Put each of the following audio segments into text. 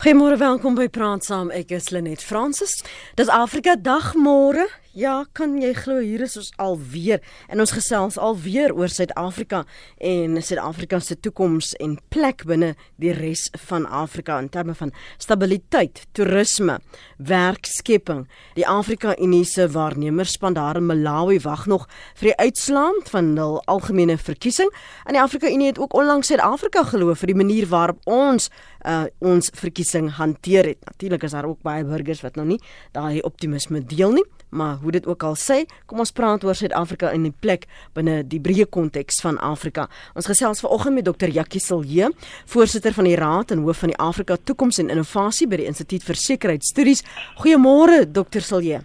Goeiemôre, welkom by Praat Saam. Ek is Lenet Fransis. Dis Afrika Dag môre. Ja, kan jy glo hier is ons alweer en ons gesels alweer oor Suid-Afrika en Suid-Afrika se toekoms en plek binne die res van Afrika in terme van stabiliteit, toerisme, werkskepping. Die Afrika Unie se waarnemerspan daar in Malawi wag nog vir die uitslae van hul algemene verkiesing. En die Afrika Unie het ook onlangs Suid-Afrika geloof vir die manier waarop ons uh, ons verkiesing hanteer het. Natuurlik is daar ook baie burgers wat nog nie daai optimisme deel nie. Maar hoe dit ook al sê, kom ons praat oor Suid-Afrika in die plek binne die breë konteks van Afrika. Ons gesels vanoggend met Dr. Jackie Silje, voorsitter van die Raad en hoof van die Afrika Toekoms en Innovasie by die Instituut vir Sekuriteitsstudies. Goeiemôre Dr. Silje.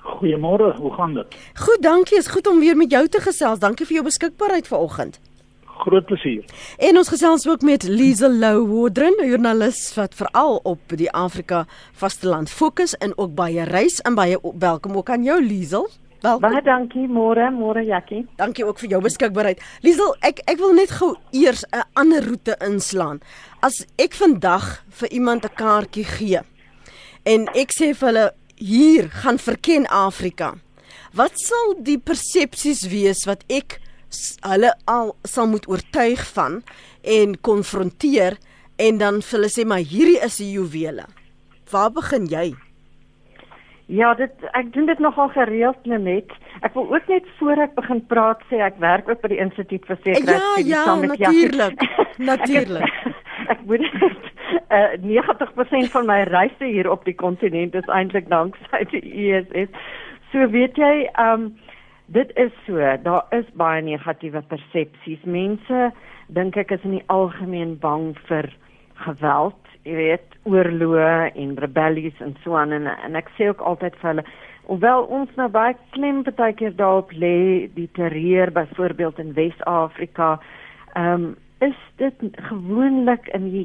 Goeiemôre, hoe gaan dit? Goed, dankie. Is goed om weer met jou te gesels. Dankie vir jou beskikbaarheid vanoggend groot plesier. En ons gesels ook met Liesel Lou Wodren, 'n joernalis wat veral op die Afrika vasteland fokus en ook baie reis en baie welkom ook aan jou Liesel. Welkom. Baie dankie, môre, môre Jackie. Dankie ook vir jou beskikbaarheid. Liesel, ek ek wil net gou eers 'n ander roete inslaan. As ek vandag vir iemand 'n kaartjie gee en ek sê vir hulle hier gaan verken Afrika. Wat sal die persepsies wees wat ek hulle al sal moet oortuig van en konfronteer en dan vir hulle sê maar hierdie is die juwele. Waar begin jy? Ja, dit ek doen dit nogal gereeld net. Ek wil ook net voor ek begin praat sê ek werk ook by die Instituut vir Sekuriteit ja, ja, saam met natuurlik. Natuurlik. ek moet uh, 90% van my reise hier op die kontinent is eintlik danksy die ISS. So weet jy, ehm um, Dit is so, daar is baie negatiewe persepsies. Mense dink ek is in die algemeen bang vir geweld, jy weet, oorloë en rebellies en so aan en, en ek sê ook altyd vir hulle, hoewel ons nou baie klem baie keer daarop lê die terreur byvoorbeeld in Wes-Afrika, ehm um, is dit gewoonlik in die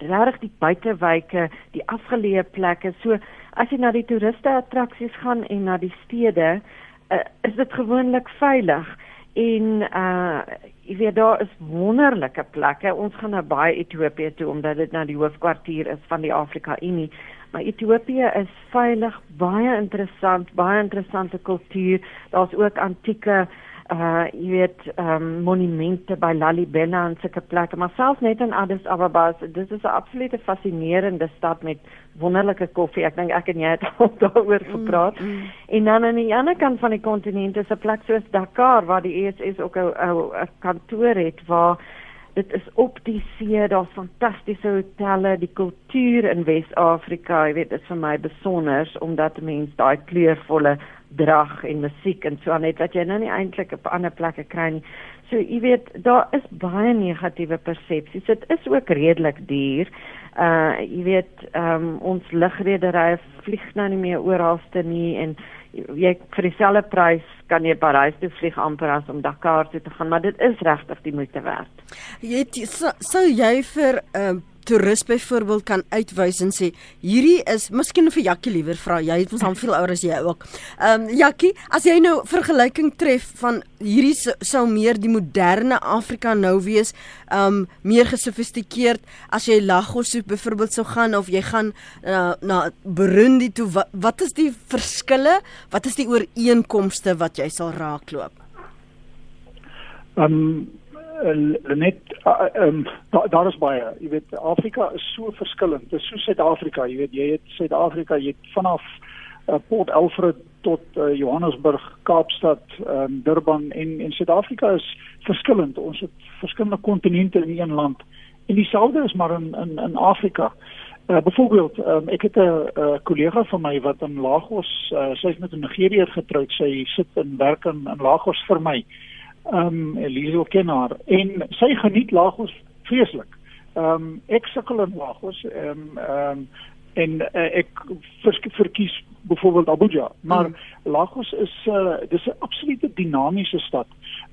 regtig die buitewyke, die afgeleë plekke. So as jy na die toeriste attraksies gaan en na die stede, uh, is dit gewoonlik veilig en uh jy weet daar is wonderlike plekke. Ons gaan nou baie Ethiopië toe omdat dit nou die hoofkwartier is van die Afrika Unie. Maar Ethiopië is veilig, baie interessant, baie interessante kultuur. Daar's ook antieke uh jy weet um, monumente by Lalibela en sulke plekke maar selfs net in Addis Ababa dis is 'n absolute fascinerende stad met wonderlike koffie ek dink ek en jy het al daaroor mm, gepraat mm, mm. en dan aan die ander kant van die kontinent is 'n plek soos Dakar waar die ESS ook 'n kantoor het waar dit is op die see daar's fantastiese hotelle die kultuur in Wes-Afrika jy weet dit is vir my besonder omdat mense daai kleurvolle drag en musiek en so aan net wat jy nou nie eintlik op ander plekke kry nie. So jy weet daar is baie negatiewe persepsies. Dit is ook redelik duur. Uh jy weet um, ons lugredery vlieg nou nie meer oralste nie en jy vir dieselfde prys kan jy Parys toe vlieg amper as om Dakar toe te gaan, maar dit is regtig die moeite werd. Jy sou so jy vir 'n uh, toerist byvoorbeeld kan uitwys en sê hierdie is miskien vir Jakkie liewer vra jy het ons al veel ouer as jy ook. Ehm um, Jakkie, as jy nou vergelyking tref van hierdie sou meer die moderne Afrika nou wees, ehm um, meer gesofistikeerd as jy Lagos toe byvoorbeeld sou gaan of jy gaan uh, na Burundi toe wat, wat is die verskille? Wat is die ooreenkomste wat jy sal raakloop? Ehm um, net uh, um, daar da is baie. Jy weet Afrika is so verskillend. Dis so Suid-Afrika jy weet. Jy het Suid-Afrika jy het vanaf uh, Port Elfrid tot uh, Johannesburg Kaapstad um, Durban en en Suid-Afrika is verskillend. Ons het verskillende kontinente in een land. En dieselfde is maar in in in Afrika. Uh, byvoorbeeld, um, ek het 'n kollega van my wat in Lagos, uh, sy is met 'n Nigeriër getroud. Sy sit en werk in, in Lagos vir my ehm um, Elise ken haar en sy geniet Lagos vreeslik. Ehm um, ek sukkel in Lagos ehm um, ehm um, en uh, ek verkies byvoorbeeld Abuja, maar mm. Lagos is 'n uh, dis 'n absolute dinamiese stad.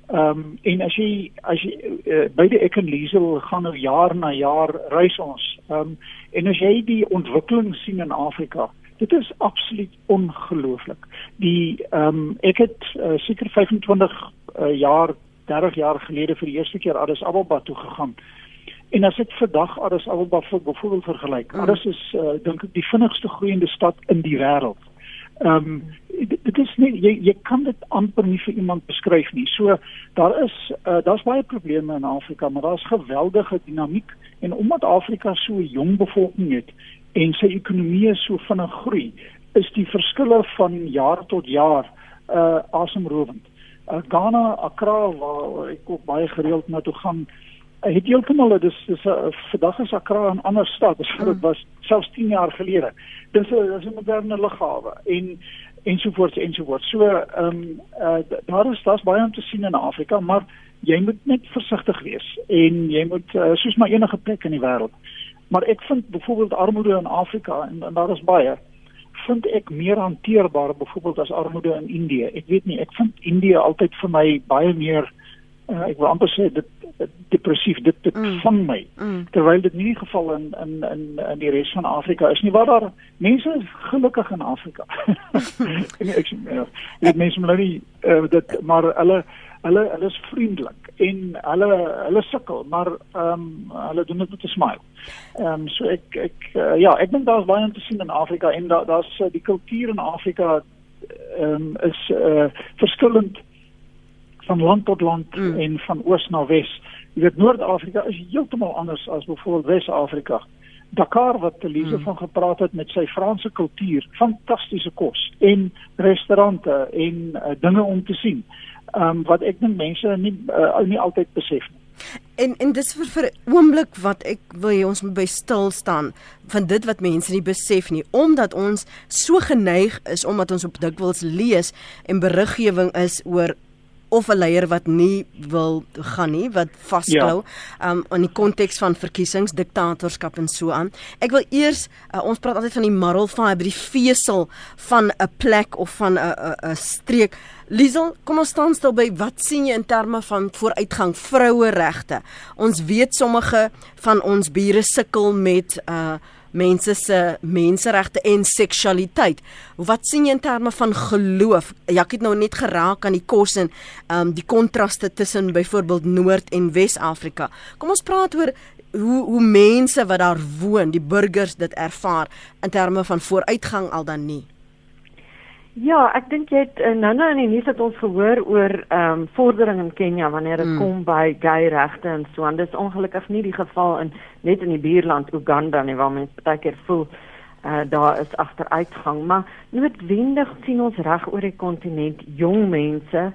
Ehm um, en as jy as jy uh, beide ek en Liesel gaan nou jaar na jaar reis ons. Ehm um, en as jy die ontwikkeling sien in Afrika, dit is absoluut ongelooflik. Die ehm um, ek het uh, seker 25 uh, jaar 30 jaar gelede vir die eerste keer Addis Ababa toe gegaan. En as ek vandag Addis Ababa byvoorbeeld vergelyk, mm. Addis is uh, dink ek die vinnigste groeiende stad in die wêreld. Ehm um, dit is nie jy jy kan dit amper nie vir iemand beskryf nie. So daar is uh, daar's baie probleme in Afrika, maar daar's geweldige dinamiek en omdat Afrika so 'n jong bevolking het en sy ekonomie so vinnig groei, is die verskille van jaar tot jaar uh asemrowend. Uh, Ghana, Accra waar ek ook baie gereeld na toe gaan, uh, het heeltemal dis dis 'n uh, vandag is Accra 'n ander stad as wat dit was selfs 10 jaar gelede dis 'n dis 'n moderne lughawe en ensovoorts ensovoorts. So ehm um, uh, daar is daar's baie om te sien in Afrika, maar jy moet net versigtig wees en jy moet uh, soos maar enige plek in die wêreld. Maar ek vind byvoorbeeld armoede in Afrika en, en daar is baie vind ek meer hanteerbaar byvoorbeeld as armoede in Indië. Ek weet nie, ek vind Indië altyd vir my baie meer uh, ek wil amper sê dit depressief dit dit mm. vang my mm. terwyl dit nie die geval in in in in die res van Afrika is nie waar daar mense is gelukkig in Afrika ek sê ja, dit mense moet nie uh, dit maar hulle hulle hulle is vriendelik en hulle hulle sukkel maar ehm um, hulle doen dit met 'n smile. Ehm um, so ek ek uh, ja, ek dink daar's baie om te sien in Afrika en daar daar's uh, die kultuur in Afrika ehm um, is uh, verskillend van land tot land mm. en van oos na wes. Jy weet Noord-Afrika is heeltemal anders as byvoorbeeld Wes-Afrika. Dakar wat Elise mm. van gepraat het met sy Franse kultuur, fantastiese kos en restaurante en uh, dinge om te sien. Ehm um, wat ek dink mense nie uh, nie altyd besef nie. En en dis vir vir oomblik wat ek wil hê ons moet by stil staan van dit wat mense nie besef nie omdat ons so geneig is omdat ons op dikwels lees en beriggewing is oor of 'n leier wat nie wil gaan nie, wat vasklou ja. um in die konteks van verkiesings, diktatorskap en so aan. Ek wil eers uh, ons praat altyd van die moral fiber, die vesel van 'n plek of van 'n 'n streek. Liesel, kom ons staan stil by wat sien jy in terme van vooruitgang vroue regte? Ons weet sommige van ons bure sukkel met uh mense se menseregte en seksualiteit. Wat sien jy in terme van geloof? Ek het nou net geraak aan die kos en um, die kontraste tussen byvoorbeeld Noord en Wes-Afrika. Kom ons praat oor hoe hoe mense wat daar woon, die burgers dit ervaar in terme van vooruitgang al dan nie. Ja, ek dink jy het uh, nou nou in die nuus het ons gehoor oor ehm um, vordering in Kenja wanneer dit mm. kom by gay regte en so. En dit is ongelukkig nie die geval in net in die buurland Uganda nie waar mense baie keer voel uh, daar is agteruitgang, maar noodwendig sien ons reg oor die kontinent jong mense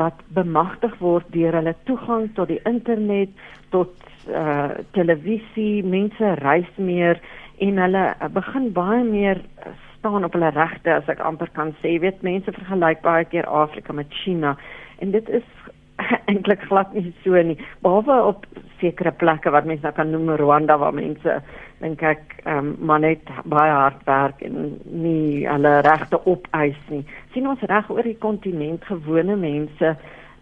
wat bemagtig word deur hulle toegang tot die internet, tot uh, televisie, mense reis meer en hulle begin baie meer uh, staan op hulle regte as ek amper kan sê. Jy weet mense vergelyk baie keer Afrika met China en dit is eintlik glad nie so nie. Behalwe op sekere plekke wat mense nou kan noem Rwanda waar mense dink ek um, maar net baie hard werk en nie hulle regte opeis nie. sien ons reg oor die kontinent gewone mense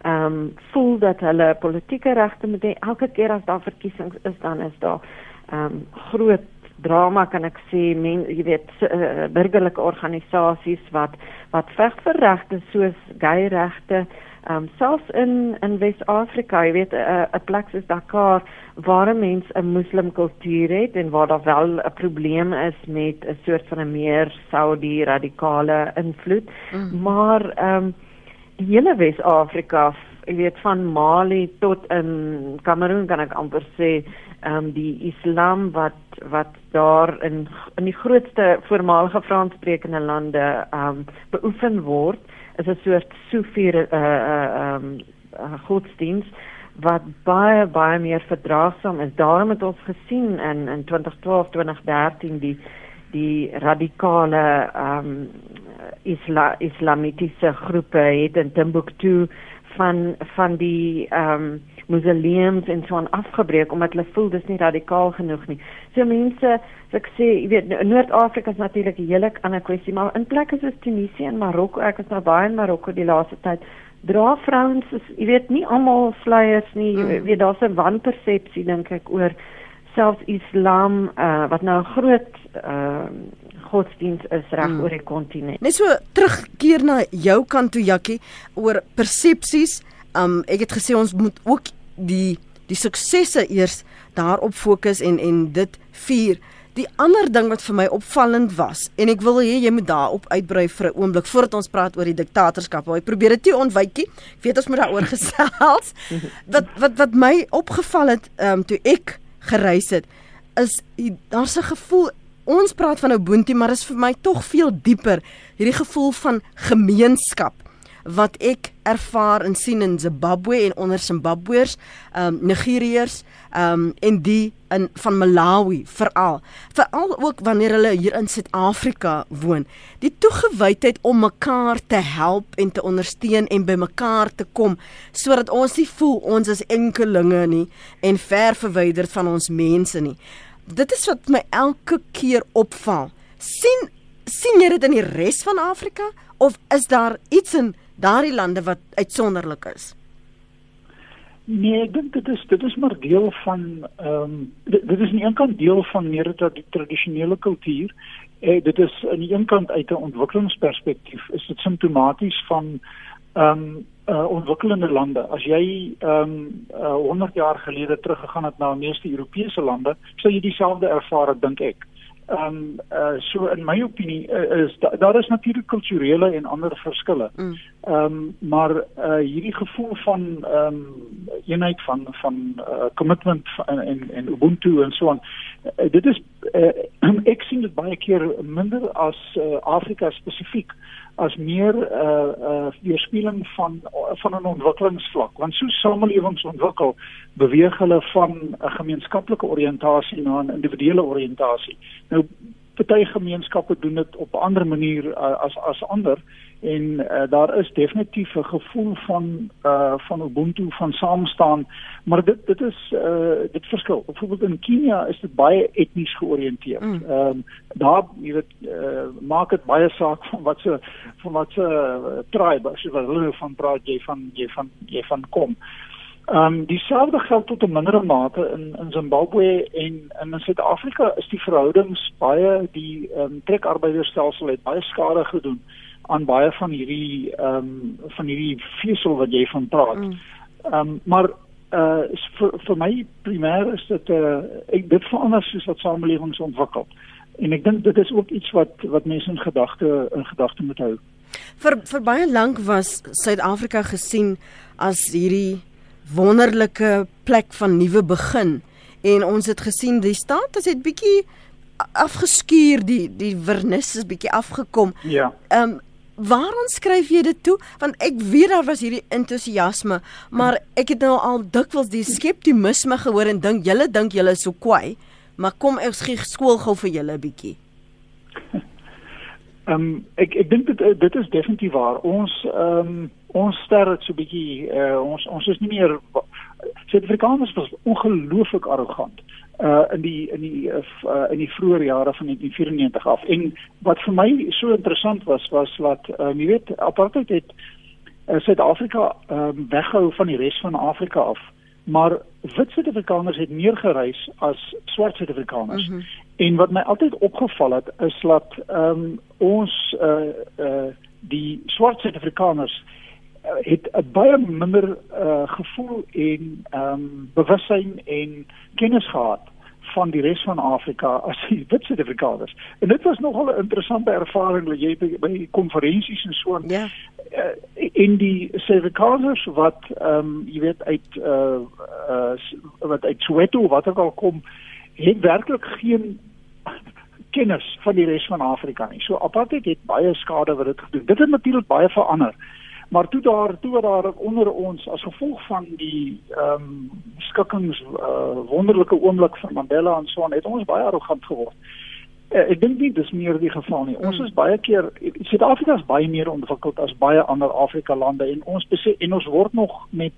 ehm um, voel dat hulle politieke regte moet hê. Elke keer as daar verkiesings is dan is daar ehm um, groot drama kan ek sê men jy weet uh, burgerlike organisasies wat wat veg vir regte soos gay regte um, selfs in in Wes-Afrika jy weet 'n uh, 'n plek soos Dakar waar mense 'n moslim kultuur het en waar daar wel 'n probleem is met 'n soort van 'n meer Saudi radikale invloed mm. maar um, die hele Wes-Afrika jy weet van Mali tot in Kamerun kan ek amper sê ehm um, die Islam wat wat daar in in die grootste voormalige Franssprekende lande ehm um, beoefen word is 'n soort Sufi eh uh, ehm uh, uh, godsdienst wat baie baie meer verdraagsaam is. Daarom het ons gesien in in 2012 2013 die die radikale ehm um, isla, islamitiese groepe het in Timbuktu van van die ehm um, mausoleums en so aan afgebreek omdat hulle voel dis nie radikaal genoeg nie. So mense, so ek sê, jy weet Noord-Afrika is natuurlik 'n hele ander kwessie, maar in plekke soos Tunesië en Marokko, ek is nou baie in Marokko die laaste tyd, dra vrouens, jy weet nie almal sluiers nie. Jy mm. weet daar's 'n wanpersepsie dink ek oor selfs Islam uh, wat nou 'n groot uh, godsdiens is reg mm. oor die kontinent. Net so terugkeer na jou kant toe Jakkie oor persepsies. Um ek het gesê ons moet ook die die suksesse eers daarop fokus en en dit vier. Die ander ding wat vir my opvallend was en ek wil hê jy moet daarop uitbrei vir 'n oomblik voordat ons praat oor die diktatorskap. Ek probeer dit ontwykie. Ek weet ons moet daaroor gesels. Wat wat wat my opgeval het ehm um, toe ek gereis het is daar's 'n gevoel ons praat van Ubuntu maar is vir my tog veel dieper hierdie gevoel van gemeenskap wat ek ervaar en sien in Zimbabwe en onder Zimbabweërs, ehm um, Nigeriërs, ehm um, en die in van Malawi veral. Veral ook wanneer hulle hier in Suid-Afrika woon. Die toegewydheid om mekaar te help en te ondersteun en by mekaar te kom sodat ons nie voel ons is enkelinge nie en ver verwyderd van ons mense nie. Dit is wat my elke keer opval. sien sien jy dit in die res van Afrika of is daar iets in daardie lande wat uitsonderlik is? Nee, ek dink dit is dit is maar deel van ehm um, dit, dit is nie eenkant deel van meer dat die tradisionele kultuur. Eh, dit is aan die een kant uit 'n ontwikkelingsperspektief is dit simptomaties van ehm um, uh, ontwikkelende lande. As jy ehm um, uh, 100 jaar gelede teruggegaan het na die meeste Europese lande, sou jy dieselfde ervaar, dink ek. Ehm um, uh, so in my opinie uh, is da, daar is natuurlik kulturele en ander verskille. Mm. Ehm mm. um, maar uh, hierdie gevoel van ehm um, eenheid van van uh, commitment en en, en ubuntu en so aan. Uh, dit is uh, ek sien dit baie keer minder as uh, Afrika spesifiek as meer 'n uh, uh, weerspieëling van van 'n ontwikkelingsvlak. Want so samelewings ontwikkel beweeg hulle van 'n gemeenskaplike oriëntasie na 'n individuele oriëntasie nou party gemeenskappe doen dit op 'n ander manier uh, as as ander en uh, daar is definitief 'n gevoel van uh van ubuntu van saamstaan maar dit dit is uh dit verskil byvoorbeeld in Kenia is dit baie etnies georiënteerd. Mm. Ehm mm. um, daar jy weet uh, maak dit baie saak van wat se van wat se uh, tribe as jy wil hulle van praat jy van jy van jy van kom. Ehm um, dieselfde geld tot 'n mindere mate in in Zimbabwe en in Suid-Afrika is die verhoudings baie die ehm um, trekarbeidersstelsel het baie skade gedoen aan baie van hierdie ehm um, van hierdie vesel wat jy van praat. Mm. Ehm mm. um, maar uh vir vir my primêr is dit uh ek dit verander soos wat samelewings ontwikkel. En ek dink dit is ook iets wat wat mense in gedagte in gedagte moet hou. Vir vir baie lank was Suid-Afrika gesien as hierdie wonderlike plek van nuwe begin en ons het gesien die staat het dit bietjie afgeskuur die die vernis is bietjie afgekom. Ja. Ehm um, waarom skryf jy dit toe? Want ek weet daar was hierdie entoesiasme, maar ek het nou al dikwels die skeptisisme gehoor en dink julle dink julle is so kwaai, maar kom ek gee skool gou vir julle 'n bietjie. Ehm um, ek ek dink dit dit is definitief waar. Ons ehm um, ons ster het so 'n bietjie uh, ons ons is nie meer Suid-Afrikaners was ongelooflik arrogant uh in die in die uh, in die vroeë jare van 1994 af. En wat vir my so interessant was was wat um, jy weet apartheid het uh, Suid-Afrika um, weghou van die res van Afrika af. Maar wit Suid-Afrikaners het meer gereis as swart Suid-Afrikaners. Mm -hmm. En wat my altyd opgeval het is dat ehm um, ons uh uh die swart Suid-Afrikaners het 'n baie minder uh, gevoel en ehm um, bewussyn en kennis gehad van die res van Afrika as die wit Suid-Afrikaners. En dit was nogal 'n interessante ervaring wat jy by, by konferensies en so ja. uh, in die Suid-Afrikaners wat ehm um, jy weet uit uh, uh wat uit Soweto wat ook al kom het werklik geen kennis van die res van Afrika nie. So apartheid het baie skade wat dit gedoen. Dit het natuurlik baie verander. Maar toe daar toe daar onder ons as gevolg van die ehm um, skikkings uh, wonderlike oomblik van Mandela en so aan het ons baie arrogant geword. Uh, ek dink nie dis meer die geval nie. Ons is baie keer Suid-Afrika is baie meer ontwikkeld as baie ander Afrika lande en ons besef en ons word nog met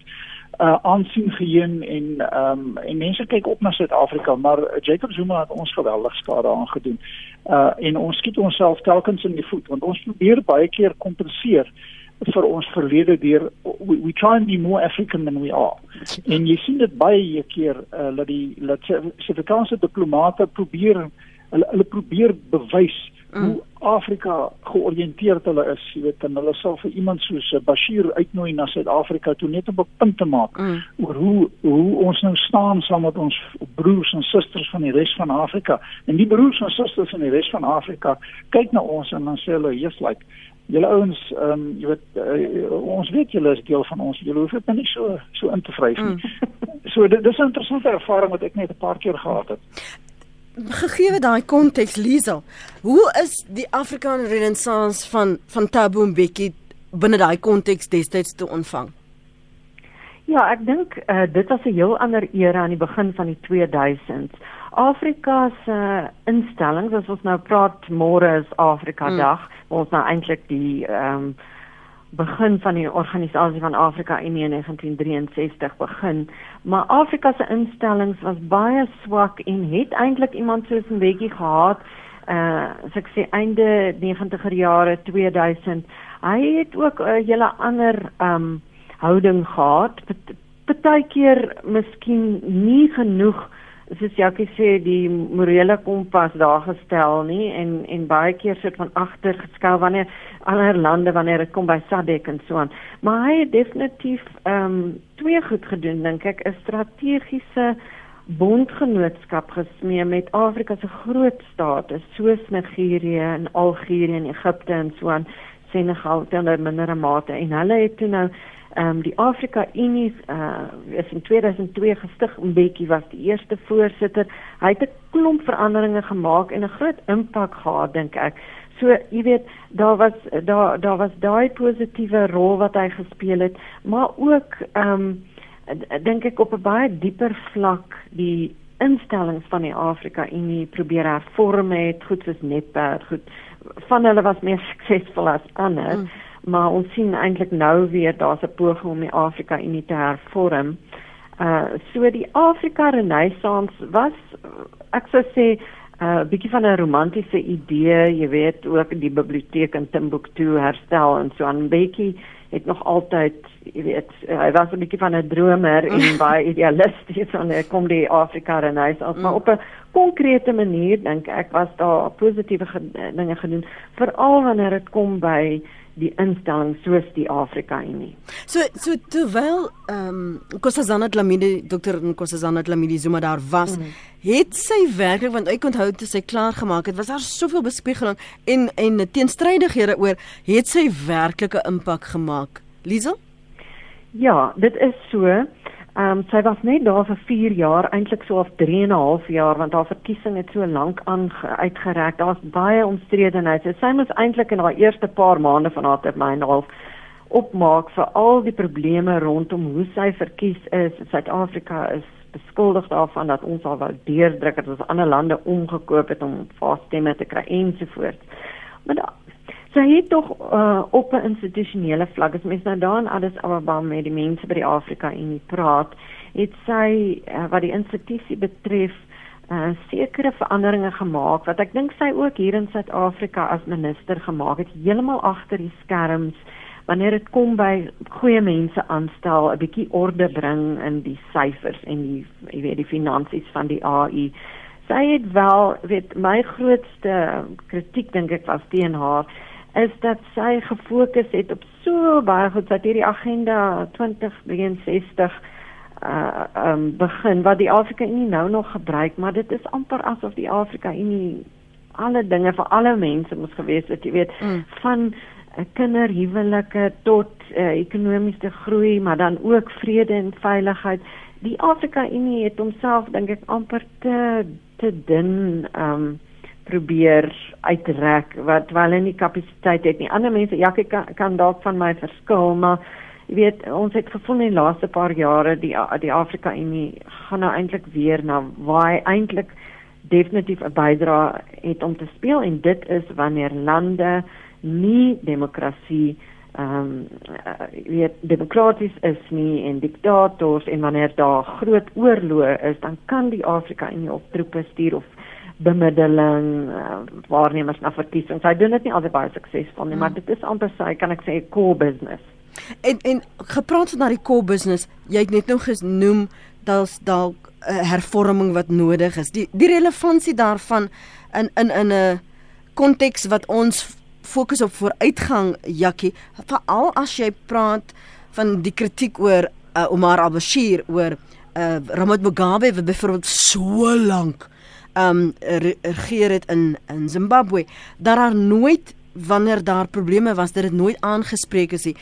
uh aansien geheen en ehm um, en mense kyk op na Suid-Afrika maar Jacob Zuma het ons geweldig skade aangedoen. Uh en ons skiet onsself telkens in die voet want ons probeer baie keer kompenseer vir ons verlede deur we, we try and be more african than we are en jy sien dit baie keer uh, dat die dat Suid-Afrikaanse diplomate probeer hulle hulle probeer bewys mm. hoe Afrika georiënteerd hulle is, jy weet, en hulle sal vir iemand soos eh, Bashir uitnooi na Suid-Afrika toe net om 'n punt te maak mm. oor hoe hoe ons nou staan saam met ons broers en susters van die res van Afrika. En die broers en susters van die res van Afrika kyk na ons en dan sê hulle, "Yes, like julle ouens, ehm um, jy weet, uh, ons weet julle is deel van ons. Julle hoef dit nie so so in te vryf nie." Mm. so dit, is 'n interessante ervaring wat ek net 'n paar keer gehad het gegee daai konteks Liesel, hoe is die African Renaissance van van Thabo Mbeki binne daai konteks destyds te ontvang? Ja, ek dink uh, dit was 'n heel ander era aan die begin van die 2000s. Afrika se uh, instellings, as ons nou praat môre is Afrika mm. Ons nou eintlik die ehm um, begin van die organisasie van Afrika in 1963 begin, maar Afrika se instellings was baie swak en het eintlik iemand soos 'n bietjie gehad uh ek sê einde 90er jare 2000 hy het ook 'n uh, hele ander um houding gehad. Partykeer miskien nie genoeg soos Jackie sê die morele kompas daar gestel nie en en baie keer sit van agter geskel wanneer ander lande wanneer dit kom by SADC en so aan. Maar hy het definitief ehm um, twee goed gedoen dink ek 'n strategiese bondgenootskap gesmee met Afrika se groot state soos Nigerië en Algerië en Egipte en so aan Senegal teenoor mindere mate en hulle het toe nou Ehm um, die Afrika Unie uh is in 2002 gestig. Mbeki was die eerste voorsitter. Hy het 'n klomp veranderinge gemaak en 'n groot impak gehad dink ek. So jy weet, daar was daar daar was daai positiewe rol wat hy gespeel het, maar ook ehm um, dink ek op 'n baie dieper vlak die instellings van die Afrika Unie probeer hervorm het, goed soos Netwerk, goed van hulle was meer suksesvol as ander. Mm maar ons sien eintlik nou weer daar's 'n poging om die Afrika Unie te hervorm. Uh so die Afrika Renaissance was ek sou sê 'n uh, bietjie van 'n romantiese idee, jy weet, ook die biblioteek in Timbuktu herstel en so aan bietjie het nog altyd, jy weet, hy was 'n bietjie van 'n dromer en baie idealisties en hy kom die Afrika Renaissance, mm. maar op 'n konkrete manier dink ek was daar positiewe dinge gedoen, veral wanneer dit kom by die instelling soos die Afrika Unie. So so terwyl ehm um, Nkosazana Dlamini Dr. Nkosazana Dlamini Zuma daar was, mm. het sy werklik want ek onthou toe sy klaar gemaak het, was daar soveel bespiegeling en en teenstrydighede oor het sy werklike impak gemaak. Liesel? Ja, dit is so. Ehm um, sy was net daar vir 4 jaar, eintlik so of 3 en 'n half jaar want haar verkiesing het so lank aan uitgereik. Daar's baie omstredenheid. Sy moes eintlik in haar eerste paar maande van haar termyn half opmaak vir al die probleme rondom hoe sy verkies is. Suid-Afrika is beskuldig daarvan dat ons al wou deurdruk dat ons ander lande omgekoop het om vasstemme te kry ensovoorts. Maar da, sy het tog uh, op 'n institusionele vlak as mens nou daar in Addis Ababa met die mense by die Afrika Unie praat, het sy uh, wat die institusie betref uh, sekere veranderinge gemaak wat ek dink sy ook hier in Suid-Afrika as minister gemaak het heeltemal agter die skerms wanneer dit kom by goeie mense aanstel, 'n bietjie orde bring in die syfers en die jy weet die finansies van die AI. Sy het wel, weet my grootste kritiek dink ek was teen haar is dat sy gefokus het op so baie goed dat hierdie agenda 2063 uh um begin wat die Afrika Unie nou nog gebruik maar dit is amper asof die Afrika Unie alle dinge vir alle mense moes gewees het jy weet mm. van uh, kinderhuwelike tot uh, ekonomiese groei maar dan ook vrede en veiligheid die Afrika Unie het homself dink ek amper te te dun um probeer uitrek wat wel nie kapasiteit het nie. Ander mense ja, kan kan dalk van my verskil, maar jy weet, ons het gevoel in die laaste paar jare die die Afrika Unie gaan nou eintlik weer na waar hy eintlik definitief 'n bydrae het om te speel en dit is wanneer lande nie demokrasie ehm um, uh, weet demokraties is nie en diktators en wanneer daar groot oorloë is dan kan die Afrika Unie op troepe stuur of bemiddeling, uh, waarnemers na verkiesings. Hy doen dit nie altyd baie suksesvol nie, mm. maar dit is amper sy kan ek sê core business. En en gepraat van daai core business, jy het net nou genoem daar's dalk 'n uh, hervorming wat nodig is. Die die relevantie daarvan in in in 'n konteks wat ons fokus op vooruitgang Jakkie veral as jy praat van die kritiek oor uh, Omar al-Bashir oor uh, Robert Mugabe wat byvoorbeeld so lank um regeer het in in Zimbabwe dat daar nooit wanneer daar probleme was dat dit nooit aangespreek is nie.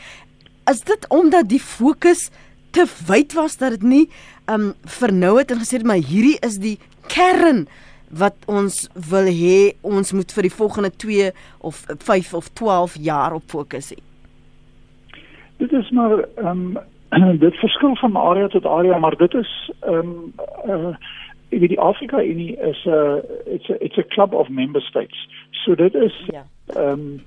Is dit omdat die fokus te wyd was dat dit nie um vernou het en gesê het maar hierdie is die kern wat ons wil hê ons moet vir die volgende 2 of 5 of 12 jaar op fokus hê. Dit is maar ehm um, dit verskil van area tot area, maar dit is ehm um, uh die, die Afrika Unie is 'n it's a it's a club of member states. So dit is ja. ehm um,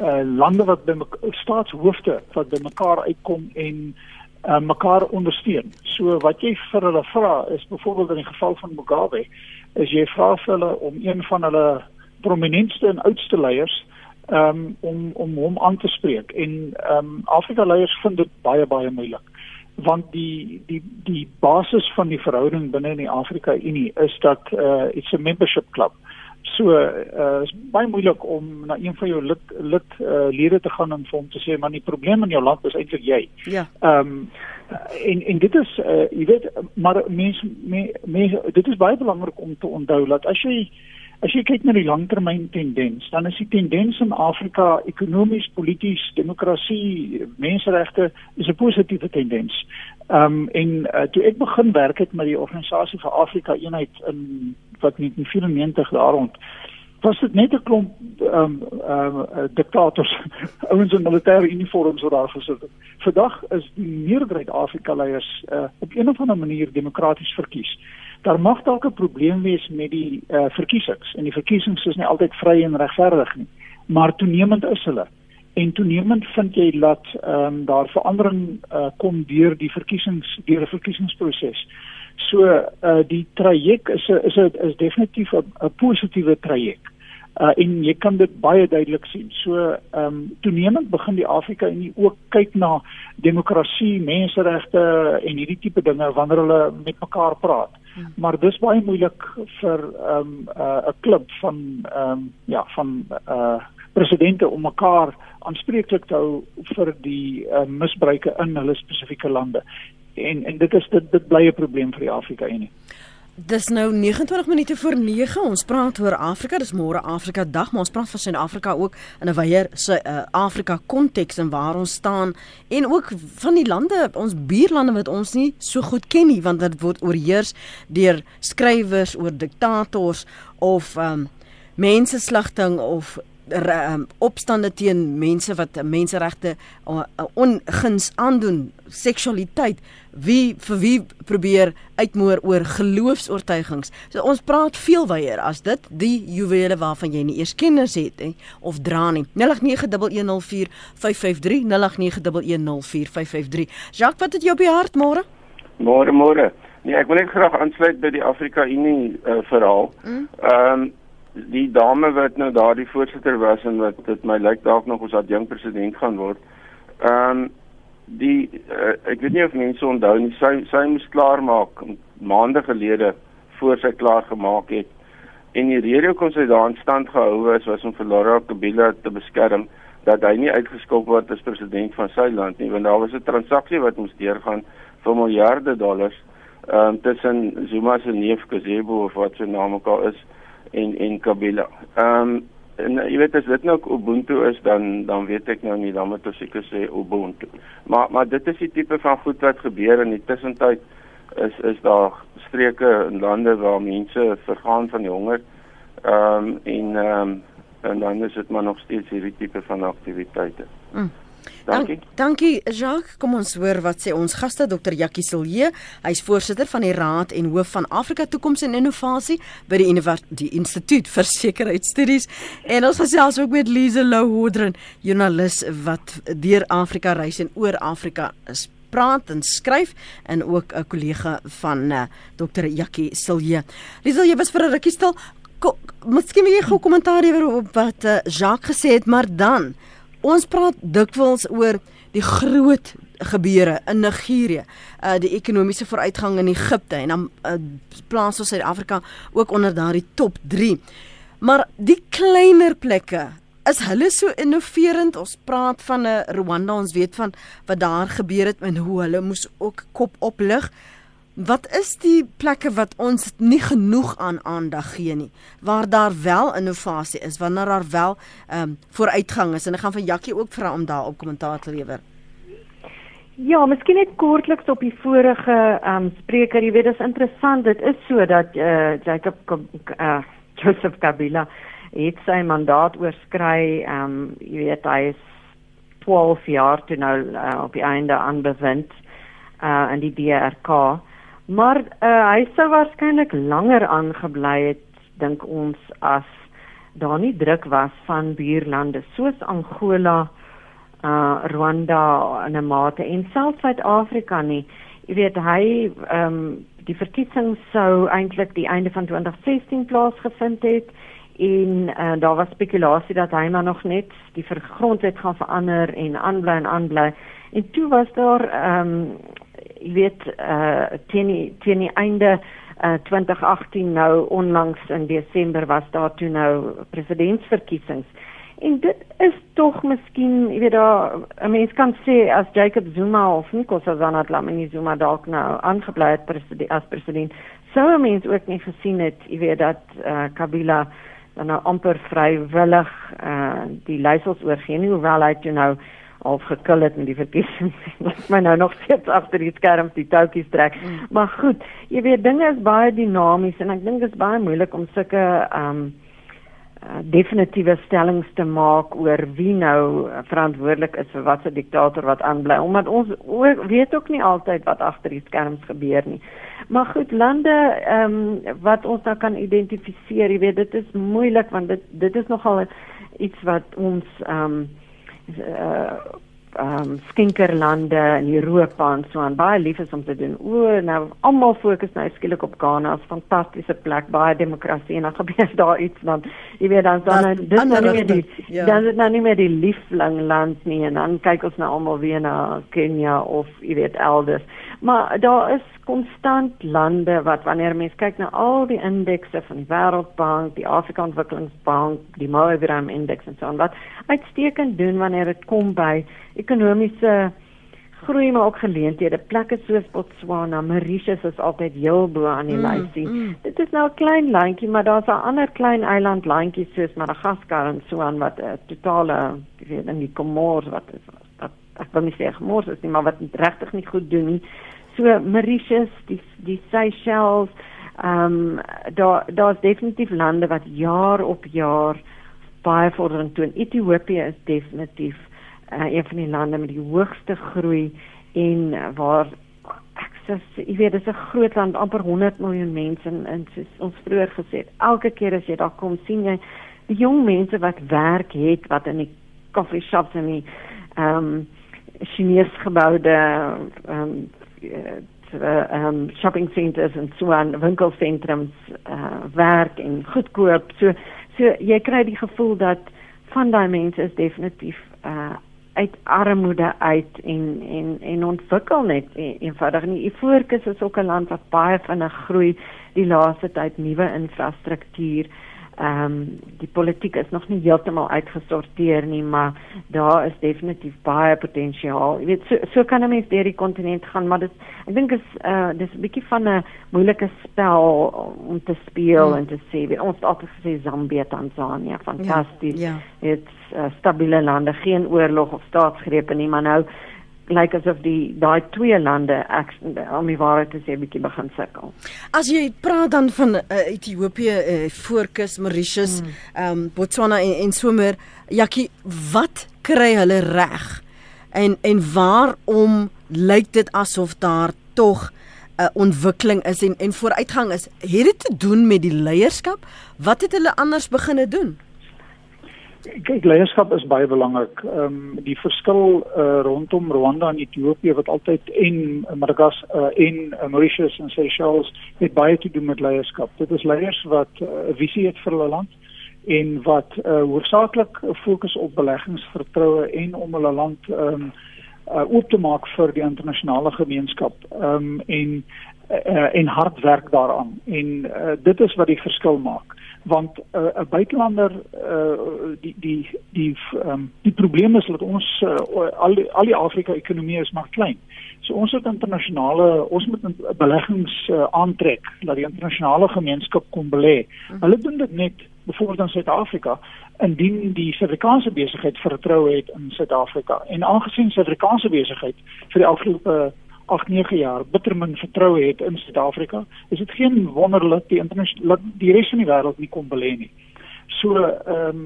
uh lande wat by staatshoofde wat by mekaar uitkom en uh, mekaar ondersteun. So wat jy vir hulle vra is byvoorbeeld in die geval van Mugabe is jy vra vir hulle om een van hulle prominentste en oudste leiers um, om om hom aan te spreek en um, Afrika leiers vind dit baie baie moeilik want die die die basis van die verhouding binne in die Afrika Unie is dat uh, it's a membership club. So uh is baie moeilik om na een van jou lid lid uh, lede te gaan en vir hom te sê maar die probleem in jou land is eintlik jy. Ja. Ehm um, en en dit is uh jy weet maar mense mense dit is baie belangrik om te onthou dat as jy as jy kyk na die langtermyn tendens dan is die tendens in Afrika ekonomies, polities, demokrasie, menseregte is 'n positiewe tendens. Ehm um, en uh, toe ek begin werk het met die organisasie vir Afrika eenheid in wat in 94 daar rond was dit net 'n klomp ehm um, ehm um, diktators ouens in militêre uniforms wat daar gesit het. Vandag is die meerderheid Afrika leiers uh, op een of ander manier demokraties verkies. Daar mag dalk 'n probleem wees met die uh, verkiesings en die verkiesings is nie altyd vry en regverdig nie, maar toenemend is hulle. En toenemend vind jy dat ehm um, daar verandering uh, kom deur die verkiesings deur 'n verkiesingsproses. So uh die traject is a, is a, is definitief 'n positiewe traject. Uh en jy kan dit baie duidelik sien. So ehm um, toenemend begin die Afrika Unie ook kyk na demokrasie, menseregte en hierdie tipe dinge wanneer hulle met mekaar praat. Hmm. Maar dis baie moeilik vir ehm um, uh, 'n klub van ehm um, ja, van uh presidente om mekaar aanspreeklik te hou vir die uh, misbruike in hulle spesifieke lande en en dit is dit dit bly 'n probleem vir die Afrika Unie. Dis nou 29 minute voor 9. Ons praat oor Afrika. Dis môre Afrika Dag, maar ons praat van Suid-Afrika ook in 'n wyeer se uh, Afrika konteks en waar ons staan en ook van die lande, ons buurlande wat ons nie so goed ken nie, want dit word oorheers deur skrywers oor diktators of um, mensenslagting of um, opstande teen mense wat menseregte uh, onguns aandoen, seksualiteit, wie vir wie probeer uitmoor oor geloofs-oortuigings. So ons praat veel wyeer as dit die juwele waarvan jy nie eers kennis het he, of dra nie. 0891104553 0891104553. Jacques, wat het jy op die hart môre? Môre môre. Nee, ek wil net graag aansluit by die Afrika Unie uh, verhaal. Mm. Ehm mm. um, die dame wat nou daardie voorsitter was en wat dit my lyk dalk nog ons adjunk president gaan word. Ehm um, die uh, ek weet nie of mense onthou nie sy sy moes klaar maak maande gelede voor sy klaar gemaak het. En die rede hoekom sy daar in stand gehou is was om vir Laura Kabila te beskerm dat hy nie uitgeskop word as president van sy land nie want daar was 'n transaksie wat moes deurgaan vir miljarde dollars ehm um, tussen Zuma se neef Kazebo of wat sy naam ook al is en en Kabila. Ehm um, en jy weet as dit nou Ubuntu is dan dan weet ek nou nie dan moet ek seker sê Ubuntu. Maar maar dit is die tipe van goed wat gebeur in die tussentyd is is daar streke en lande waar mense vergaan van die honger. Ehm um, en ehm um, en dan is dit maar nog steeds hierdie tipe van aktiwiteite. Mm. Dankie. Dankie Jacques. Kom ons hoor wat sê ons gaste Dr. Jackie Silje. Hy's voorsitter van die Raad en hoof van Afrika Toekoms en Innovasie by die die Instituut vir Sekuriteitsstudies. En ons gesels ook met Lise Lou Hodren, joernalis wat deur Afrika reis en oor Afrika is praat en skryf en ook 'n kollega van uh, Dr. Jackie Silje. Lise, jy was vir 'n rukkie stil. Miskien wil jy gou kommentaar gee op wat uh, Jacques gesê het, maar dan Ons praat dikwels oor die groot gebeure in Nigerië, uh die ekonomiese vooruitgang in Egipte en dan uh, plaas ons Suid-Afrika ook onder daardie top 3. Maar die kleiner plekke, is hulle so innoverend? Ons praat van 'n Rwanda, ons weet van wat daar gebeur het en hoe hulle moes ook kop oplig. Wat is die plekke wat ons nie genoeg aan aandag gee nie? Waar daar wel innovasie is wanneer daar wel ehm um, vooruitgang is. En ek gaan vir Jakkie ook vra om daar op kommentaar te lewer. Ja, miskien net kortliks op die vorige ehm um, spreker, jy weet dit is interessant, dit is so dat eh uh, Jacob uh, Joseph Kabila het sy mandaat oorskry, ehm um, jy weet hy is 12 jaar toe nou uh, op die einde aanbevind uh in die DRK. Maar uh, hy sou waarskynlik langer aangebly het dink ons as daar nie druk was van buurlande soos Angola uh Rwanda en 'n mate en selfs Suid-Afrika nie. Jy weet hy ehm um, die verkiesing sou eintlik die einde van 2016 plaasgevind het en uh, daar was spekulasie dat hy maar nog net die grondwet gaan verander en aanbly en aanbly. En toe was daar ehm um, jy weet uh teen die, teen die einde uh 2018 nou onlangs in Desember was daar toe nou presidentsverkiesings. En dit is tog miskien, jy weet daar 'n mens kan sê as Jacob Zuma of Nkosazana Dlamini Zuma dalk nou aangebly het president, as president, sou 'n mens ook nie gesien het, jy weet dat uh, Kabila dan nou amper vrywillig uh, die leiersels oorgee nie hoewel hy toe nou al gekil het met die verkiesing. Wat my nou nog steeds agter die skerms die toukies trek. Mm. Maar goed, jy weet dinge is baie dinamies en ek dink dit is baie moeilik om sulke ehm um, Eh, definitiewe stellings te maak oor wie nou verantwoordelik is vir watter diktator wat aanbly omdat ons weet ook nie altyd wat agter die skerms gebeur nie. Maar goed lande ehm um, wat ons nou kan identifiseer, jy weet dit is moeilik want dit dit is nogal iets wat ons ehm um, uh, um, skinkerlande in Europa en so aan baie lief is om te doen. O, nou almal fokus nou skielik op Ghana, 'n fantastiese plek, baie demokrasie en dan gebeur daar iets dan jy weet dan dan nou, dis nou nie meer die ja. dan is nou nie meer die liefling land nie en dan kyk ons nou almal weer na Kenia of jy weet elders. Maar daar is konstant lande wat wanneer mense kyk na al die indekse van die Wêreldbank, die Afrika Ontwikkelingsbank, die Moeveram indeks en so aan wat uitstekend doen wanneer dit kom by ekonomiese groei maar ook geleenthede. Plekke soos Botswana, Mauritius is altyd heel bo aan die mm, lysie. Mm. Dit is nou 'n klein landjie, maar daar's 'n ander klein eiland landjie soos Madagaskar en so aan wat 'n uh, totale, ek weet nie, Comores wat is wat ek wil nie sê Comores is nie, maar wat regtig nie goed doen nie. So Mauritius, die die Seychelles, ehm um, daar daar's definitief lande wat jaar op jaar baie vordering toon. Ethiopië is definitief uh, een van die lande met die hoogste groei en uh, waar sê jy weet dit is 'n groot land amper 100 miljoen mense en, en soos ons vroeër gesê het elke keer as jy daar kom sien jy die jong mense wat werk het wat in die coffee shops en die ehm um, Chinese geboude ehm um, ehm um, shopping centers en so aan winkelsentrums uh, werk en goedkoop. So so jy kry die gevoel dat van daai mense is definitief uh uit armoede uit en en en ontwikkel net e, eenvoudig nie. Ivoorkus is ook 'n land wat baie vinnig groei die laaste tyd nuwe infrastruktuur ehm um, die politiek is nog nie heeltemal uitgesorteer nie, maar daar is definitief baie potensiaal. Jy weet so so kan 'n mens deur die kontinent gaan, maar dit ek dink is uh dis 'n bietjie van 'n moeilike spel om te speel hmm. en te sê. Weet, ons het altyd gesê Zambia, Tansanië, fantasties. Ja, ja. Dit's uh, stabiele lande, geen oorlog of staatsgrepe nie, maar nou lyk asof die daai twee lande ek om die waarheid te sê bietjie begin sukkel. As jy praat dan van uh, Ethiopië, uh, Fokus, Mauritius, hmm. ehm mm. um, Botswana en, en so meer, Jakkie, wat kry hulle reg? En en waarom lyk dit asof daar tog 'n uh, ontwikkeling is en en vooruitgang is? Het dit te doen met die leierskap? Wat het hulle anders begine doen? Kyk leierskap is baie belangrik. Ehm um, die verskil uh, rondom Rwanda en Ethiopië wat altyd en Madagaskar uh, en uh, Mauritius en Seychelles het baie te doen met leierskap. Dit is leiers wat 'n uh, visie het vir hulle land en wat uh, hoofsaaklik fokus op beleggingsvertroue en om hulle land ehm um, uh, oop te maak vir die internasionale gemeenskap. Ehm um, en uh, en hard werk daaraan. En uh, dit is wat die verskil maak want 'n uh, buitelander uh, die die die um, die probleem is dat ons uh, al die, al die Afrika ekonomie is maar klein. So ons het internasionale ons moet beleggings uh, aantrek dat die internasionale gemeenskap kom belê. Hulle doen dit net byvoorbeeld in Suid-Afrika indien die Suid-Afrikaanse besigheid vertroue het in Suid-Afrika en aangesien Suid-Afrikaanse besigheid vir die afgelope 8 9 jaar bitter min vertroue het in Suid-Afrika, is dit geen wonder dat die internasionale die res van die wêreld nie kom belê nie. So ehm um,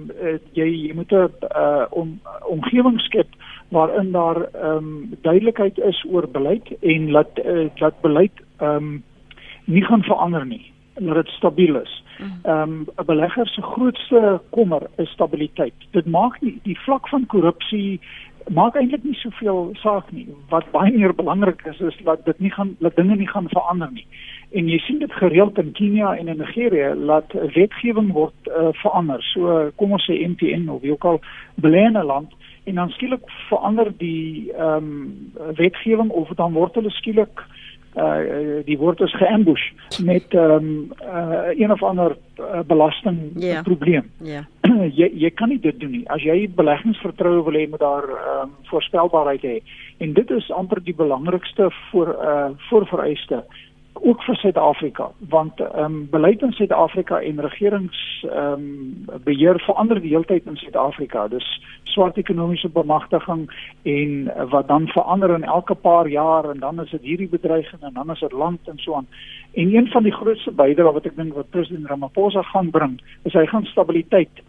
jy jy moet 'n uh, om, omgewing skep waarin daar ehm um, duidelikheid is oor beleid en laat uh, laat beleid ehm um, nie gaan verander nie, dat dit stabiel is. Ehm um, 'n belegger se grootste kommer is stabiliteit. Dit maak nie die vlak van korrupsie maak eintlik nie soveel saak nie. Wat baie meer belangrik is is dat dit nie gaan dat dinge nie gaan verander nie. En jy sien dit gereeld in Kenia en in Nigerië dat wetgewing word uh, verander. So kom ons sê MTN of wie ook al belêne land en dan skielik verander die ehm um, wetgewing of dan word hulle skielik uh die word is geambush met ehm um, uh, een of ander uh, belasting yeah. probleem. Ja. Yeah. jy jy kan nie dit doen nie. As jy beleggingsvertroue wil hê moet daar ehm um, voorspelbaarheid hê. En dit is amper die belangrikste voor uh voorvereiste ook vir Suid-Afrika want ehm um, beleid in Suid-Afrika en regerings ehm um, beheer verander die hele tyd in Suid-Afrika. Dis swart ekonomiese bemagtiging en uh, wat dan verander in elke paar jaar en dan is dit hierdie bedreiging en dan is dit land en so aan. En een van die grootste bydrae wat ek dink wat president Ramaphosa gaan bring, is hy gaan stabiliteit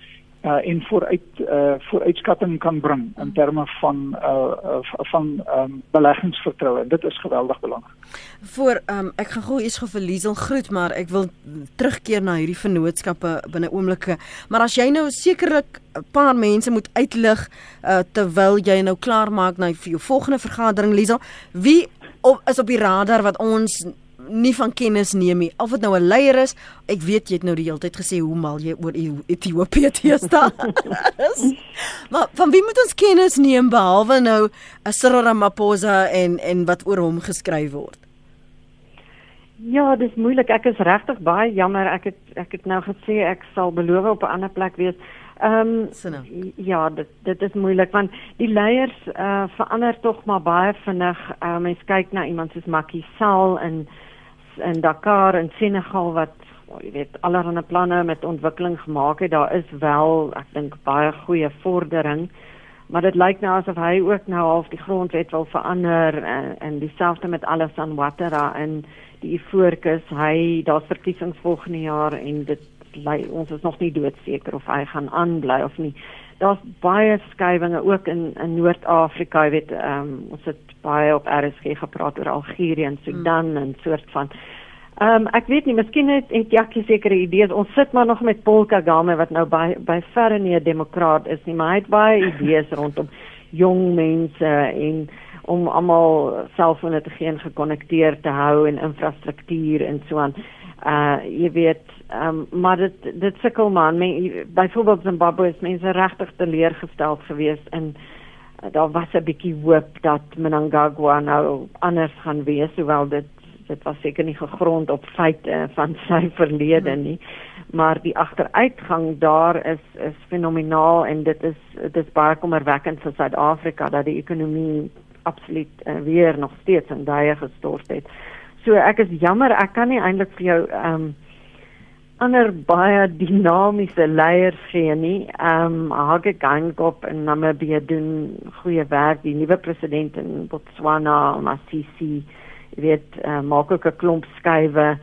en vooruit uh vooruitskatting kan bring in terme van uh, uh van um beleggingsvertroue. Dit is geweldig belangrik. Voor um ek gaan gou eers gou vir Liesel groet, maar ek wil terugkeer na hierdie vennootskappe binne oomblikke. Maar as jy nou sekerlik 'n paar mense moet uitlig uh terwyl jy nou klaar maak na vir jou volgende vergadering Liesel, wie op, is op die radar wat ons nie van kennis neem nie. Of dit nou 'n leier is, ek weet jy het nou die hele tyd gesê hoe mal jy oor Ethiopië teesta. maar van wie moet ons kennis neem behalwe nou 'n Cyril Ramaphosa en en wat oor hom geskryf word? Ja, dis moeilik. Ek is regtig baie jammer. Ek het ek het nou gesê ek sal beloof op 'n ander plek wees. Ehm um, ja, dit dit is moeilik want die leiers uh, verander tog maar baie vinnig. Uh, mens kyk na iemand soos Macky Sall en in Dakar en Senegal wat jy weet allerlei planne met ontwikkeling gemaak het. Daar is wel, ek dink baie goeie vordering. Maar dit lyk nou asof hy ook nou half die grondwet wil verander en, en dieselfde met alles aan Watera en die Ivoorkus. Hy daar's verkiesings volgende jaar en dit lei ons is nog nie doodseker of hy gaan aanbly of nie. Daar's baie skywinge ook in in Noord-Afrika, jy weet, ehm um, ons het baie op RSG gepraat oor Algerië en Sudan hmm. en soort van Ehm um, ek weet nie, miskien het, het Jackie sekere idees. Ons sit maar nog met Paul Kagame wat nou by by verre nie 'n demokraat is nie, maar hy het baie idees rondom jong mense en om almal selfone te gee en gekonnekteer te hou en infrastruktuur en so aan. Uh jy weet, ehm um, maar dit dit sukkel man. Byvoorbeeld Zimbabwe is mense regtig teleurgesteld geweest in daar was 'n bietjie hoop dat Mnangagwa nou anders gaan wees, hoewel dit dit was seker nie gegrond op feite van sy verlede hmm. nie maar die agteruitgang daar is is fenomenaal en dit is dit is baie kommerwekkend vir Suid-Afrika dat die ekonomie absoluut uh, weer nog steeds in duie gestort het. So ek is jammer ek kan nie eintlik vir jou ehm um, ander baie dinamiese leiers gee nie. Ehm um, Hage Geingob in Namibië doen goeie werk. Die nuwe president in Botswana, Masisi, weet uh, maak ook 'n klomp skuwe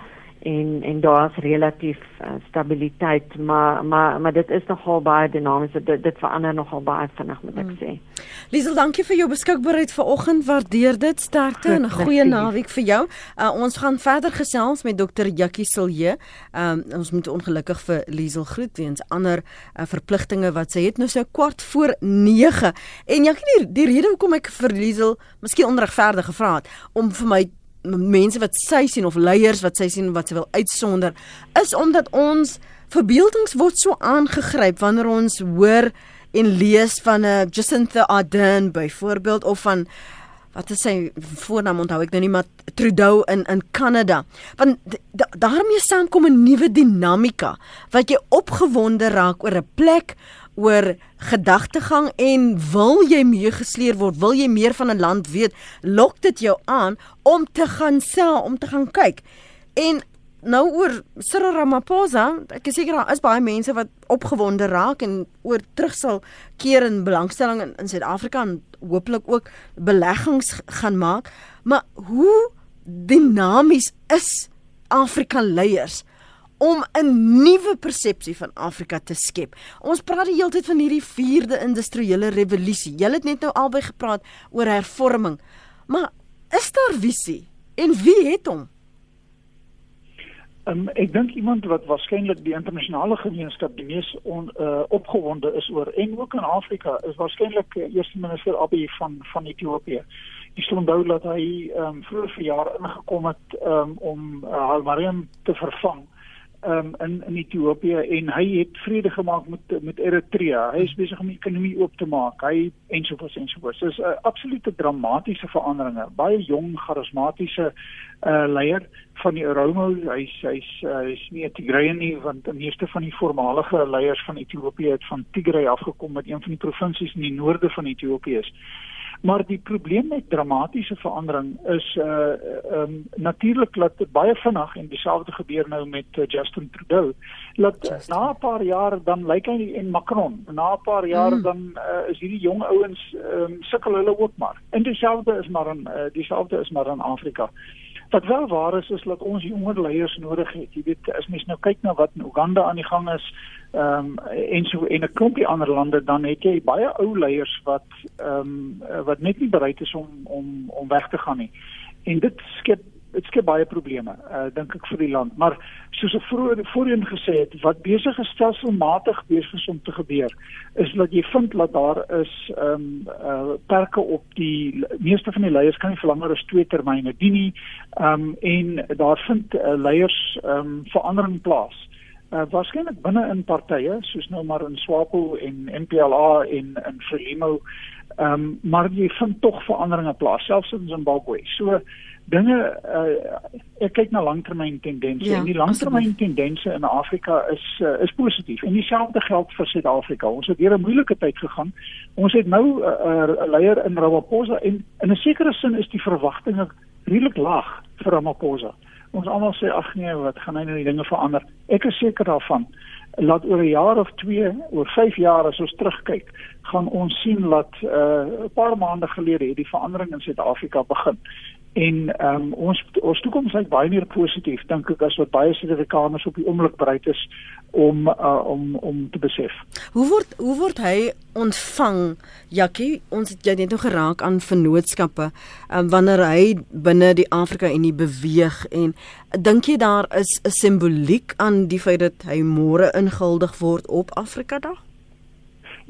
en en daar's relatief uh, stabiliteit maar maar maar dit is nogal baie dinamies dit dit verander nogal baie vinnig moet ek mm. sê. Liesel, dankie vir jou beskikbaarheid vanoggend. Waardeer dit. Sterkte en 'n goeie naweek vir jou. Uh, ons gaan verder gesels met dokter Jackie Silje. Um, ons moet ongelukkig vir Liesel groet weens ander uh, verpligtinge wat sy het nou so kwart voor 9. En Jackie, die, die rede hoekom ek vir Liesel miskien onregverdig gevra het om vir my mense wat sy sien of leiers wat sy sien wat sy wil uitsonder is omdat ons verbeeldings word so aangegryp wanneer ons hoor en lees van 'n Jacinta Ardern byvoorbeeld of van wat is sy voornaam onthou ek nou nie maar Trudeau in in Kanada. Want da, daarmee saam kom 'n nuwe dinamika wat jy opgewonde raak oor 'n plek oor gedagtegang en wil jy meer gesleer word, wil jy meer van 'n land weet, lok dit jou aan om te gaan sel, om te gaan kyk. En nou oor Cyril Ramaphosa, ek is seker daar is baie mense wat opgewonde raak en oor terug sal keer in belangstelling in, in Suid-Afrika en hooplik ook beleggings gaan maak. Maar hoe dinamies is Afrika leiers om 'n nuwe persepsie van Afrika te skep. Ons praat die hele tyd van hierdie 4de industriële revolusie. Jy het net nou albei gepraat oor hervorming. Maar is daar visie? En wie het hom? Um, ek dink iemand wat waarskynlik die internasionale gemeenskap die mees on, uh, opgewonde is oor en ook in Afrika is waarskynlik uh, eerste minister Abiy van van Ethiopië. Ek sê onthou dat hy um, vroeër verjaar ingekom het um, om uh, Hailemariam te vervang um, in in Ethiopië en hy het vrede gemaak met met Eritrea. Hy is besig om die ekonomie oop te maak. Hy ensovoorts ensovoorts. Dis 'n uh, absolute dramatiese veranderinge. Baie jong, charismatiese uh leier van die Oromo. Hy's hy's uh, hy's nie 'n Tigrayan nie want die meeste van die voormalige leiers van Ethiopië het van Tigray afgekom met een van die provinsies in die noorde van Ethiopië is. Maar die probleem met dramatiese verandering is uh ehm um, natuurlik dat baie vinnig en dieselfde gebeur nou met uh, Justin Trudeau. Dat Justin. na 'n paar jaar dan lyk hy en Macron, na 'n paar jaar mm. dan uh, is hierdie jong ouens ehm um, sukkel hulle ook maar. En dieselfde is maar in uh, dieselfde is maar in Afrika. Wat wel waar is is dat ons jonger leiers nodig het. Jy weet as mens nou kyk na wat in Uganda aan die gang is, ehm um, en so en 'n klompie ander lande dan het jy baie ou leiers wat ehm um, wat net nie bereid is om om om weg te gaan nie. En dit skep dit skep baie probleme uh dink ek vir die land. Maar soos ek vroeër voorheen gesê het, wat besig is stelselmatig besig om te gebeur, is dat jy vind dat daar is ehm um, uh perke op die meeste van die leiers kan nie vir langer as 2 termyne dien nie. Ehm um, en daar vind uh, leiers ehm um, verandering plaas uh, waarskynlik binne in partye soos nou maar in SWAPO en MPLA en in Frelimo ehm um, maar jy vind tog veranderinge plaas selfs in Zimbabwe. So dinge uh, ek kyk na langtermyn tendense ja, en die langtermyn tendense in Afrika is uh, is positief. En dieselfde geld vir Suid-Afrika. Ons het deur 'n moeilike tyd gegaan. Ons het nou 'n uh, uh, leier in Ramaphosa en in 'n sekere sin is die verwagtinge redelik laag vir Ramaphosa ons almal sê ag nee, wat gaan hy nou die dinge verander? Ek is seker daarvan laat oor 'n jaar of 2, oor 5 jaar as ons terugkyk, gaan ons sien dat 'n uh, paar maande gelede het die verandering in Suid-Afrika begin en um, ons ons toekoms is baie meer positief dink ek as wat baie Suid-Afrikaners op die oomblik bereid is om uh, om om te besef. Hoe word hoe word hy ontvang Jackie ons het jy net nog geraak aan vennootskappe um, wanneer hy binne die Afrika Unie beweeg en dink jy daar is 'n simboliek aan die feit dat hy môre ingehuldig word op Afrika Dag?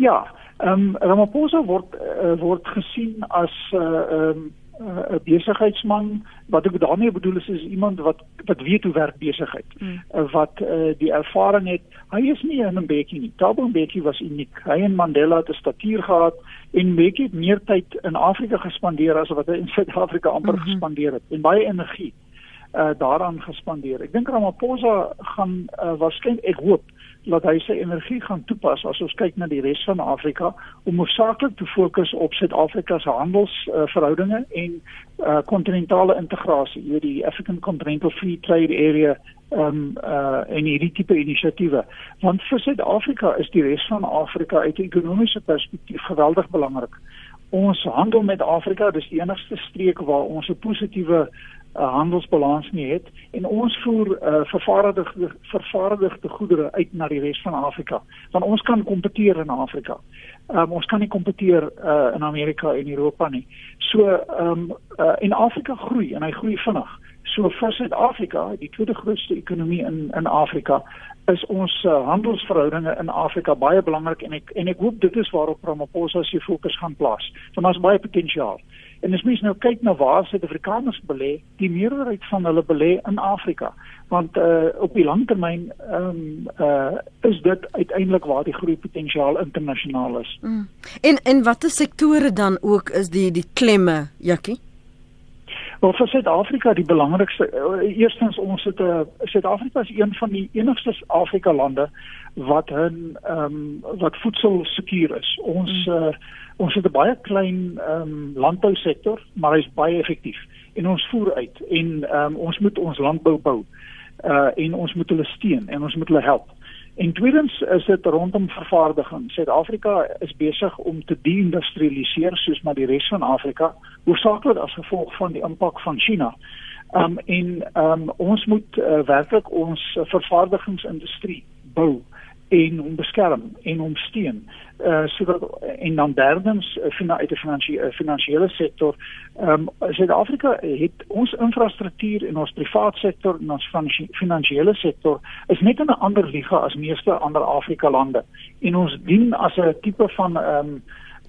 Ja, ehm um, Ramaphosa word uh, word gesien as 'n uh, ehm um, 'n uh, besigheidsman wat ek daarmee bedoel is is iemand wat wat weet hoe werk besigheid mm. uh, wat uh, die ervaring het hy is nie 'n Mbeki nie. Thabo Mbeki was uniek. Hy en Mandela het 'n statuur gehad en Mbeki het meer tyd in Afrika gespandeer as wat hy in Suid-Afrika amper mm -hmm. gespandeer het. En baie energie. uh, daaraan gespandeer ek dink Ramaphosa gaan uh, waarskynlik ek hoop dat hy sy energie gaan toepas as ons kyk na die res van Afrika om hoofsaaklik te fokus op Suid-Afrika se handelsverhoudinge uh, en kontinentale uh, integrasie, jy die African Continental Free Trade Area um uh en hierdie tipe inisiatiewe. Want vir Suid-Afrika is die res van Afrika uit 'n ekonomiese perspektief geweldig belangrik. Ons handel met Afrika, dis die enigste streek waar ons 'n positiewe 'n uh, handelsbalans nie het en ons voer uh, vervaardigde vervaardigde goedere uit na die res van Afrika. Want ons kan kompeteer in Afrika. Um, ons kan nie kompeteer uh, in Amerika en Europa nie. So ehm um, uh, en Afrika groei en hy groei vinnig. So vir Suid-Afrika, die tweede grootste ekonomie in in Afrika, is ons uh, handelsverhoudinge in Afrika baie belangrik en ek en ek hoop dit is waarop Ramaphosa se fokus gaan plaas. Want daar's baie potensiaal. En as mens nou kyk na waar Suid-Afrikaners belê, die meerderheid van hulle belê in Afrika. Want uh op die langtermyn ehm um, uh is dit uiteindelik waar die groei potensiaal internasionaal is. Mm. En en watter sektore dan ook is die die klemme, Jakkie? Wel vir Suid-Afrika die belangrikste uh, eerstens ons het 'n uh, Suid-Afrika is een van die enigste Afrika lande wat 'n ehm um, wat voedsel sekuur is. Ons mm. uh, ons het 'n baie klein ehm um, landbousektor, maar hy is baie effektief en ons voer uit en ehm um, ons moet ons landbou bou. Uh en ons moet hulle steun en ons moet hulle help. En tweedens is dit rondom vervaardiging. Suid-Afrika is besig om te deindustrialiseer soos maar die res van Afrika, hoofsaaklik as gevolg van die impak van China. Um en um ons moet uh, werklik ons vervaardigingsindustrie bou en hom beskerm en hom steun. Uh sodat en dan derdens uh, uit die finansiële uh, finansiële sektor, ehm um, Suid-Afrika het ons infrastruktuur en ons privaat sektor en ons finansiële sektor is net in 'n ander liga as meeste ander Afrika lande. En ons dien as 'n tipe van ehm um,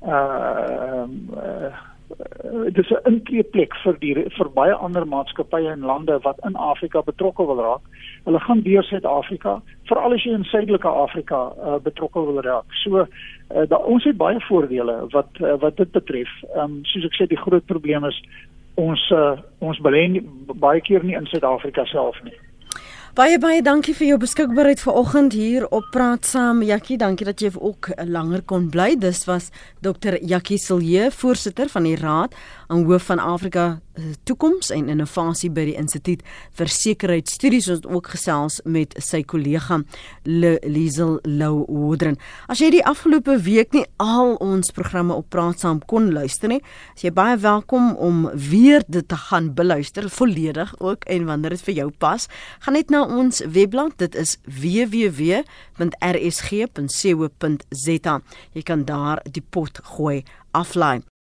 uh, uh uh, dis 'n inkleeplek vir die vir baie ander maatskappye en lande wat in Afrika betrokke wil raak. Hulle gaan deur Suid-Afrika, veral as jy in Suidelike Afrika uh, betrokke wil raak. So uh, da, ons het baie voordele wat uh, wat dit betref. Ehm um, soos ek sê die groot probleem is ons uh, ons belê baie keer nie in Suid-Afrika self nie. Baie baie dankie vir jou beskikbaarheid vanoggend hier op Praat Saam. Jakkie, dankie dat jy ook langer kon bly. Dis was Dr. Jakkie Silje, voorsitter van die Raad aan hoof van Afrika Eh, toekoms en innovasie by die Instituut vir Sekuriteitsstudies ons ook gesels met sy kollega Liesel Lou Wodren. As jy die afgelope week nie al ons programme op Praat Saam kon luister nie, as jy baie welkom om weer dit te gaan beluister volledig ook en wanneer dit vir jou pas, gaan net na ons webblad, dit is www.rsg.co.za. Jy kan daar die pot gooi aflyn.